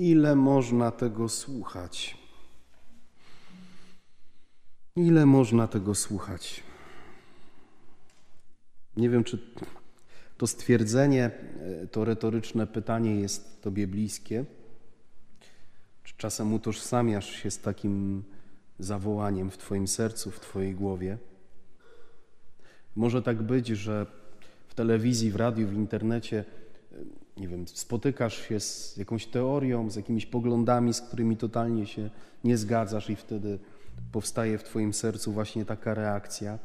Ile można tego słuchać? Ile można tego słuchać? Nie wiem, czy to stwierdzenie, to retoryczne pytanie jest Tobie bliskie. Czy czasem utożsamiasz się z takim zawołaniem w Twoim sercu, w Twojej głowie? Może tak być, że w telewizji, w radiu, w internecie nie wiem, spotykasz się z jakąś teorią, z jakimiś poglądami, z którymi totalnie się nie zgadzasz, i wtedy powstaje w Twoim sercu właśnie taka reakcja.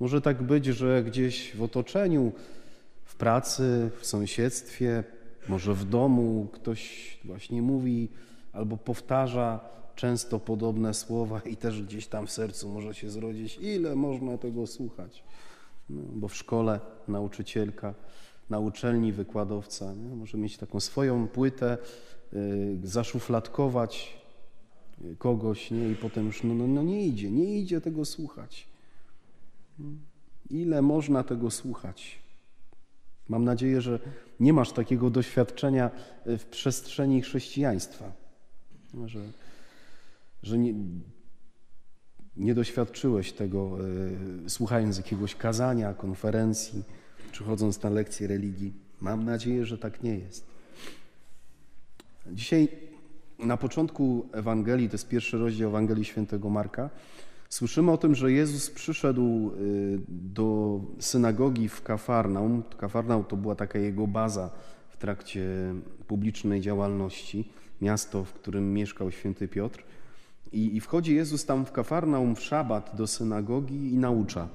Może tak być, że gdzieś w otoczeniu, w pracy, w sąsiedztwie, może w domu ktoś właśnie mówi albo powtarza często podobne słowa, i też gdzieś tam w sercu może się zrodzić, ile można tego słuchać. No, bo w szkole nauczycielka na uczelni wykładowca. Nie? Może mieć taką swoją płytę, y, zaszufladkować kogoś nie? i potem już no, no, no nie idzie, nie idzie tego słuchać. Ile można tego słuchać? Mam nadzieję, że nie masz takiego doświadczenia y, w przestrzeni chrześcijaństwa, że, że nie, nie doświadczyłeś tego y, słuchając jakiegoś kazania, konferencji czy chodząc na lekcje religii. Mam nadzieję, że tak nie jest. Dzisiaj na początku Ewangelii, to jest pierwszy rozdział Ewangelii Świętego Marka, słyszymy o tym, że Jezus przyszedł y, do synagogi w Kafarnaum. Kafarnaum to była taka jego baza w trakcie publicznej działalności, miasto, w którym mieszkał święty Piotr. I, I wchodzi Jezus tam w Kafarnaum w szabat do synagogi i naucza.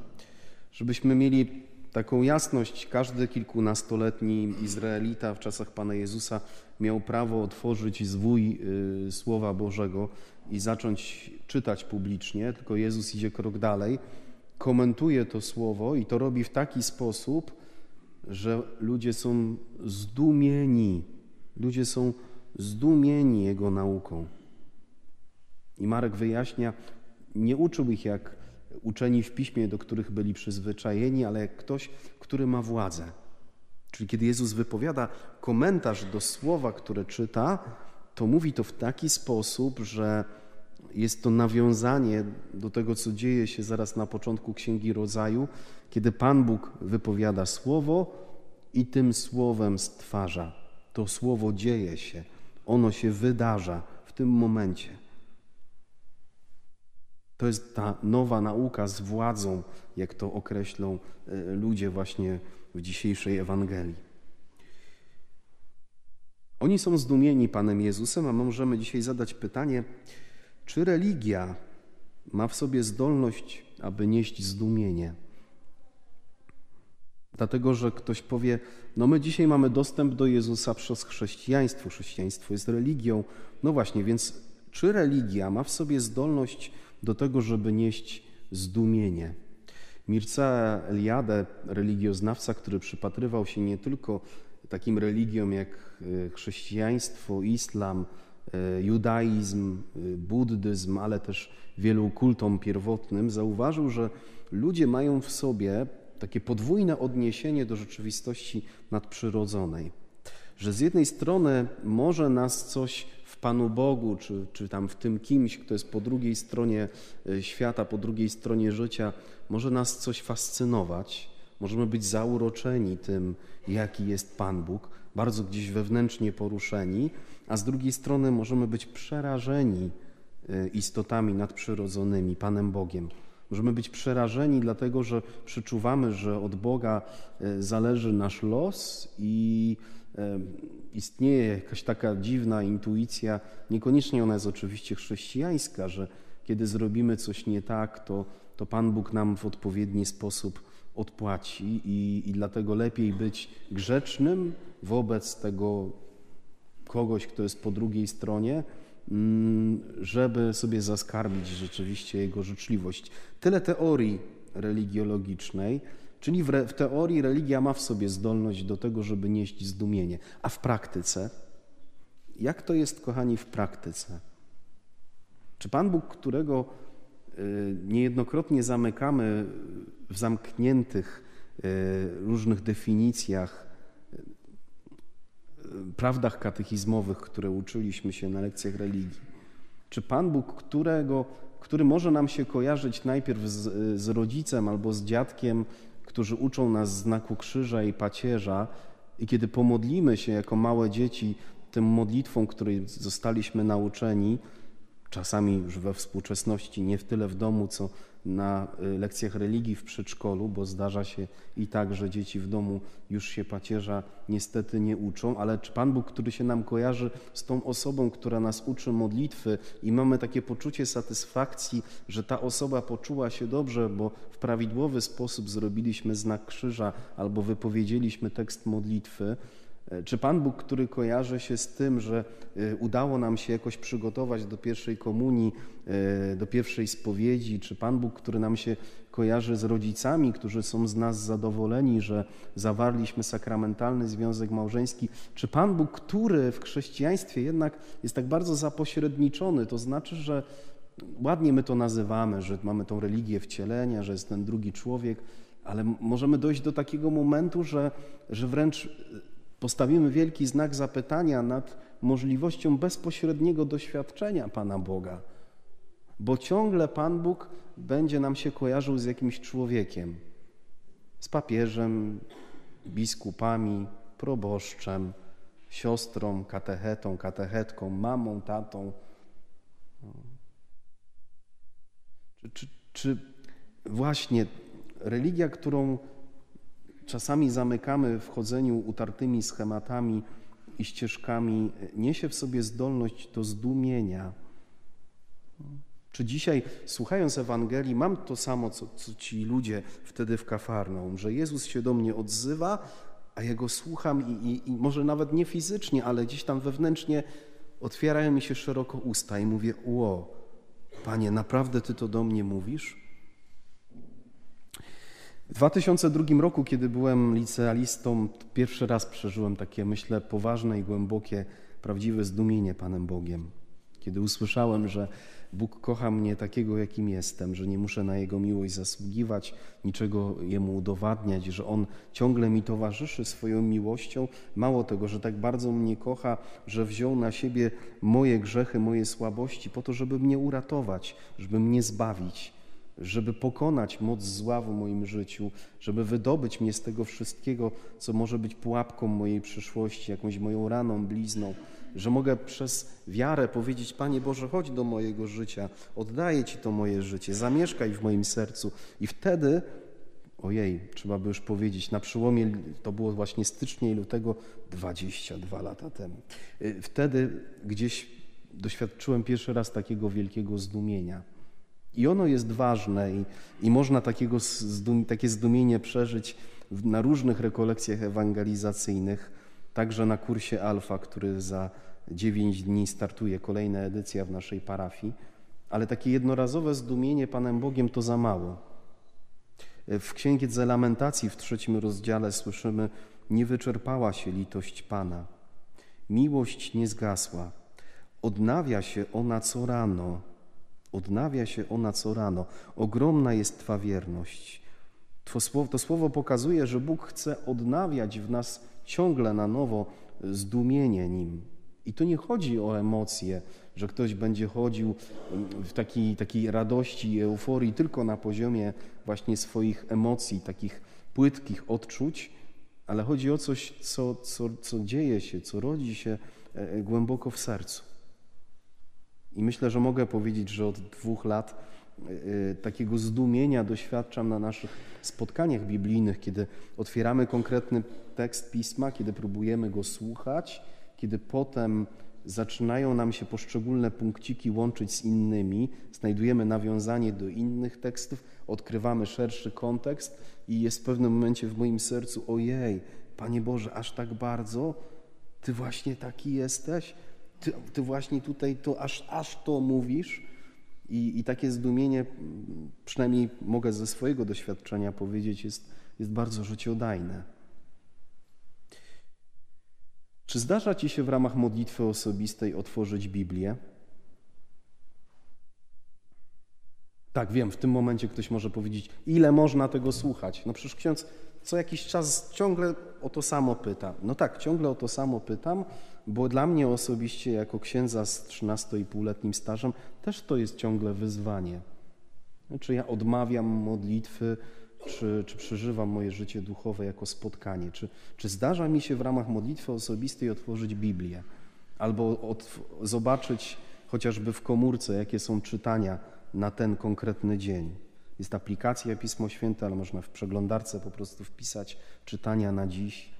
Żebyśmy mieli Taką jasność każdy kilkunastoletni Izraelita w czasach Pana Jezusa miał prawo otworzyć zwój y, Słowa Bożego i zacząć czytać publicznie, tylko Jezus idzie krok dalej, komentuje to Słowo i to robi w taki sposób, że ludzie są zdumieni. Ludzie są zdumieni Jego nauką. I Marek wyjaśnia, nie uczył ich jak uczeni w piśmie, do których byli przyzwyczajeni, ale jak ktoś, który ma władzę. Czyli kiedy Jezus wypowiada komentarz do słowa, które czyta, to mówi to w taki sposób, że jest to nawiązanie do tego, co dzieje się zaraz na początku Księgi Rodzaju, kiedy Pan Bóg wypowiada słowo i tym słowem stwarza. To słowo dzieje się, ono się wydarza w tym momencie. To jest ta nowa nauka z władzą, jak to określą e, ludzie właśnie w dzisiejszej Ewangelii. Oni są zdumieni Panem Jezusem, a możemy dzisiaj zadać pytanie, czy religia ma w sobie zdolność, aby nieść zdumienie? Dlatego, że ktoś powie, no my dzisiaj mamy dostęp do Jezusa przez chrześcijaństwo, chrześcijaństwo jest religią. No właśnie, więc czy religia ma w sobie zdolność do tego, żeby nieść zdumienie. Mircea Eliade, religioznawca, który przypatrywał się nie tylko takim religiom jak e, chrześcijaństwo, islam, e, judaizm, e, buddyzm, ale też wielu kultom pierwotnym, zauważył, że ludzie mają w sobie takie podwójne odniesienie do rzeczywistości nadprzyrodzonej. Że z jednej strony może nas coś Panu Bogu, czy, czy tam w tym kimś, kto jest po drugiej stronie e, świata, po drugiej stronie życia, może nas coś fascynować. Możemy być zauroczeni tym, jaki jest Pan Bóg, bardzo gdzieś wewnętrznie poruszeni, a z drugiej strony możemy być przerażeni e, istotami nadprzyrodzonymi, Panem Bogiem. Możemy być przerażeni, dlatego że przeczuwamy, że od Boga e, zależy nasz los i istnieje jakaś taka dziwna intuicja, niekoniecznie ona jest oczywiście chrześcijańska, że kiedy zrobimy coś nie tak, to, to Pan Bóg nam w odpowiedni sposób odpłaci i, i dlatego lepiej być grzecznym wobec tego kogoś, kto jest po drugiej stronie, mm, żeby sobie zaskarbić rzeczywiście jego życzliwość. Tyle teorii religiologicznej. Czyli w, w teorii religia ma w sobie zdolność do tego, żeby nieść zdumienie. A w praktyce? Jak to jest, kochani, w praktyce? Czy Pan Bóg, którego y, niejednokrotnie zamykamy w zamkniętych y, różnych definicjach, prawdach katechizmowych, które uczyliśmy się na lekcjach religii. Czy Pan Bóg, którego, który może nam się kojarzyć najpierw z, z rodzicem albo z dziadkiem, którzy uczą nas znaku krzyża i pacierza, i kiedy pomodlimy się jako małe dzieci tym modlitwą, której zostaliśmy nauczeni, czasami już we współczesności, nie w tyle w domu, co na y, lekcjach religii w przedszkolu, bo zdarza się i tak, że dzieci w domu już się pacierza niestety nie uczą, ale czy Pan Bóg, który się nam kojarzy z tą osobą, która nas uczy modlitwy i mamy takie poczucie satysfakcji, że ta osoba poczuła się dobrze, bo w prawidłowy sposób zrobiliśmy znak krzyża albo wypowiedzieliśmy tekst modlitwy, czy Pan Bóg, który kojarzy się z tym, że e, udało nam się jakoś przygotować do pierwszej komunii, e, do pierwszej spowiedzi, czy Pan Bóg, który nam się kojarzy z rodzicami, którzy są z nas zadowoleni, że zawarliśmy sakramentalny związek małżeński, czy Pan Bóg, który w chrześcijaństwie jednak jest tak bardzo zapośredniczony, to znaczy, że ładnie my to nazywamy, że mamy tą religię wcielenia, że jest ten drugi człowiek, ale możemy dojść do takiego momentu, że, że wręcz postawimy wielki znak zapytania nad możliwością bezpośredniego doświadczenia Pana Boga, bo ciągle Pan Bóg będzie nam się kojarzył z jakimś człowiekiem, z papieżem, biskupami, proboszczem, siostrą, katechetą, katechetką, mamą, tatą. Czy, czy, czy właśnie religia, którą czasami zamykamy w chodzeniu utartymi schematami i ścieżkami, niesie w sobie zdolność do zdumienia. Czy dzisiaj, słuchając Ewangelii, mam to samo, co, co ci ludzie wtedy w Kafarnaum, że Jezus się do mnie odzywa, a ja go słucham i, i, i może nawet nie fizycznie, ale gdzieś tam wewnętrznie otwierają mi się szeroko usta i mówię: Ło, Panie, naprawdę Ty to do mnie mówisz? W 2002 roku, kiedy byłem licealistą, pierwszy raz przeżyłem takie, myślę, poważne i głębokie, prawdziwe zdumienie Panem Bogiem. Kiedy usłyszałem, że Bóg kocha mnie takiego, jakim jestem, że nie muszę na Jego miłość zasługiwać, niczego Jemu udowadniać, że On ciągle mi towarzyszy swoją miłością. Mało tego, że tak bardzo mnie kocha, że wziął na siebie moje grzechy, moje słabości, po to, żeby mnie uratować, żeby mnie zbawić żeby pokonać moc zła w moim życiu, żeby wydobyć mnie z tego wszystkiego, co może być pułapką mojej przyszłości, jakąś moją raną, blizną, że mogę przez wiarę powiedzieć: Panie Boże, chodź do mojego życia, oddaję Ci to moje życie, zamieszkaj w moim sercu. I wtedy, ojej, trzeba by już powiedzieć, na przełomie, to było właśnie stycznia i lutego 22 lata temu, y, wtedy gdzieś doświadczyłem pierwszy raz takiego wielkiego zdumienia i ono jest ważne i, i można takiego zdum, takie zdumienie przeżyć na różnych rekolekcjach ewangelizacyjnych, także na kursie Alfa, który za 9 dni startuje, kolejna edycja w naszej parafii. Ale takie jednorazowe zdumienie Panem Bogiem to za mało. W Księdze Lamentacji w trzecim rozdziale słyszymy: Nie wyczerpała się litość Pana, miłość nie zgasła, odnawia się ona co rano. Odnawia się ona co rano. Ogromna jest Twa wierność. To słowo, to słowo pokazuje, że Bóg chce odnawiać w nas ciągle na nowo zdumienie Nim. I to nie chodzi o emocje, że ktoś będzie chodził w takiej, takiej radości i euforii tylko na poziomie właśnie swoich emocji, takich płytkich odczuć, ale chodzi o coś, co, co, co dzieje się, co rodzi się e, głęboko w sercu. I myślę, że mogę powiedzieć, że od dwóch lat y, y, takiego zdumienia doświadczam na naszych spotkaniach biblijnych, kiedy otwieramy konkretny tekst pisma, kiedy próbujemy go słuchać, kiedy potem zaczynają nam się poszczególne punkciki łączyć z innymi, znajdujemy nawiązanie do innych tekstów, odkrywamy szerszy kontekst i jest w pewnym momencie w moim sercu: ojej, Panie Boże, aż tak bardzo Ty właśnie taki jesteś? Ty, ty właśnie tutaj to aż, aż to mówisz. I, I takie zdumienie, przynajmniej mogę ze swojego doświadczenia powiedzieć, jest, jest bardzo życiodajne. Czy zdarza Ci się w ramach modlitwy osobistej otworzyć Biblię? Tak, wiem, w tym momencie ktoś może powiedzieć, ile można tego słuchać. No przecież ksiądz co jakiś czas ciągle o to samo pytam. No tak, ciągle o to samo pytam, bo dla mnie osobiście, jako księdza z 13,5-letnim stażem, też to jest ciągle wyzwanie. Czy ja odmawiam modlitwy, czy, czy przeżywam moje życie duchowe jako spotkanie? Czy, czy zdarza mi się w ramach modlitwy osobistej otworzyć Biblię? Albo od, zobaczyć chociażby w komórce, jakie są czytania na ten konkretny dzień. Jest aplikacja Pismo Święte, ale można w przeglądarce po prostu wpisać czytania na dziś.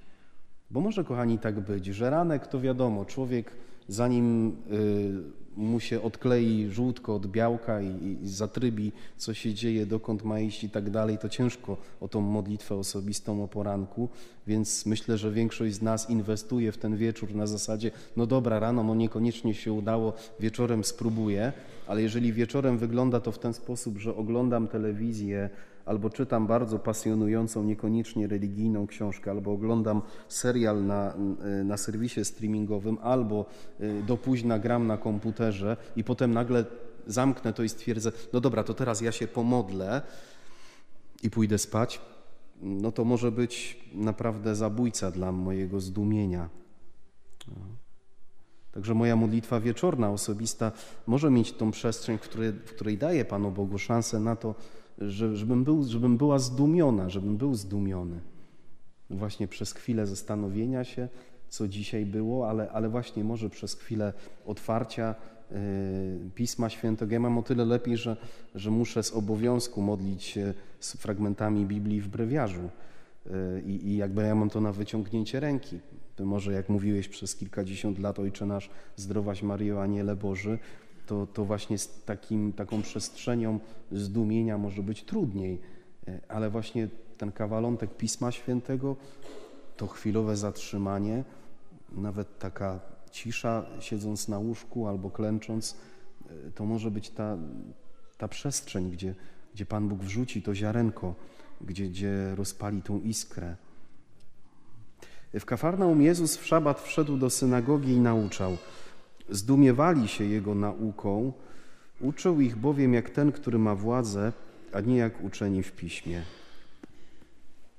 Bo może, kochani, tak być, że ranek to wiadomo, człowiek zanim y, mu się odklei żółtko od białka i, i zatrybi, co się dzieje, dokąd ma iść i tak dalej, to ciężko o tą modlitwę osobistą o poranku, więc myślę, że większość z nas inwestuje w ten wieczór na zasadzie, no dobra, rano mu niekoniecznie się udało, wieczorem spróbuję, ale jeżeli wieczorem wygląda to w ten sposób, że oglądam telewizję, albo czytam bardzo pasjonującą, niekoniecznie religijną książkę, albo oglądam serial na, na serwisie streamingowym, albo y, do późna gram na komputerze i potem nagle zamknę to i stwierdzę, no dobra, to teraz ja się pomodlę i pójdę spać, no to może być naprawdę zabójca dla mojego zdumienia. Także moja modlitwa wieczorna, osobista, może mieć tą przestrzeń, w której, w której daje Panu Bogu szansę na to, żebym, był, żebym była zdumiona, żebym był zdumiony. Właśnie przez chwilę zastanowienia się, co dzisiaj było, ale, ale właśnie może przez chwilę otwarcia yy, Pisma Świętego. Ja mam o tyle lepiej, że, że muszę z obowiązku modlić się z fragmentami Biblii w brewiarzu. Yy, I jakby ja mam to na wyciągnięcie ręki. Ty może, jak mówiłeś przez kilkadziesiąt lat, Ojcze nasz, zdrowaś Maryjo, Aniele Boży, to, to właśnie z takim, taką przestrzenią zdumienia może być trudniej, e, ale właśnie ten kawalątek Pisma Świętego, to chwilowe zatrzymanie, nawet taka cisza, siedząc na łóżku albo klęcząc, e, to może być ta, ta przestrzeń, gdzie, gdzie Pan Bóg wrzuci to ziarenko, gdzie, gdzie rozpali tą iskrę. W Kafarnaum Jezus w szabat wszedł do synagogi i nauczał – Zdumiewali się jego nauką, uczył ich bowiem jak ten, który ma władzę, a nie jak uczeni w piśmie.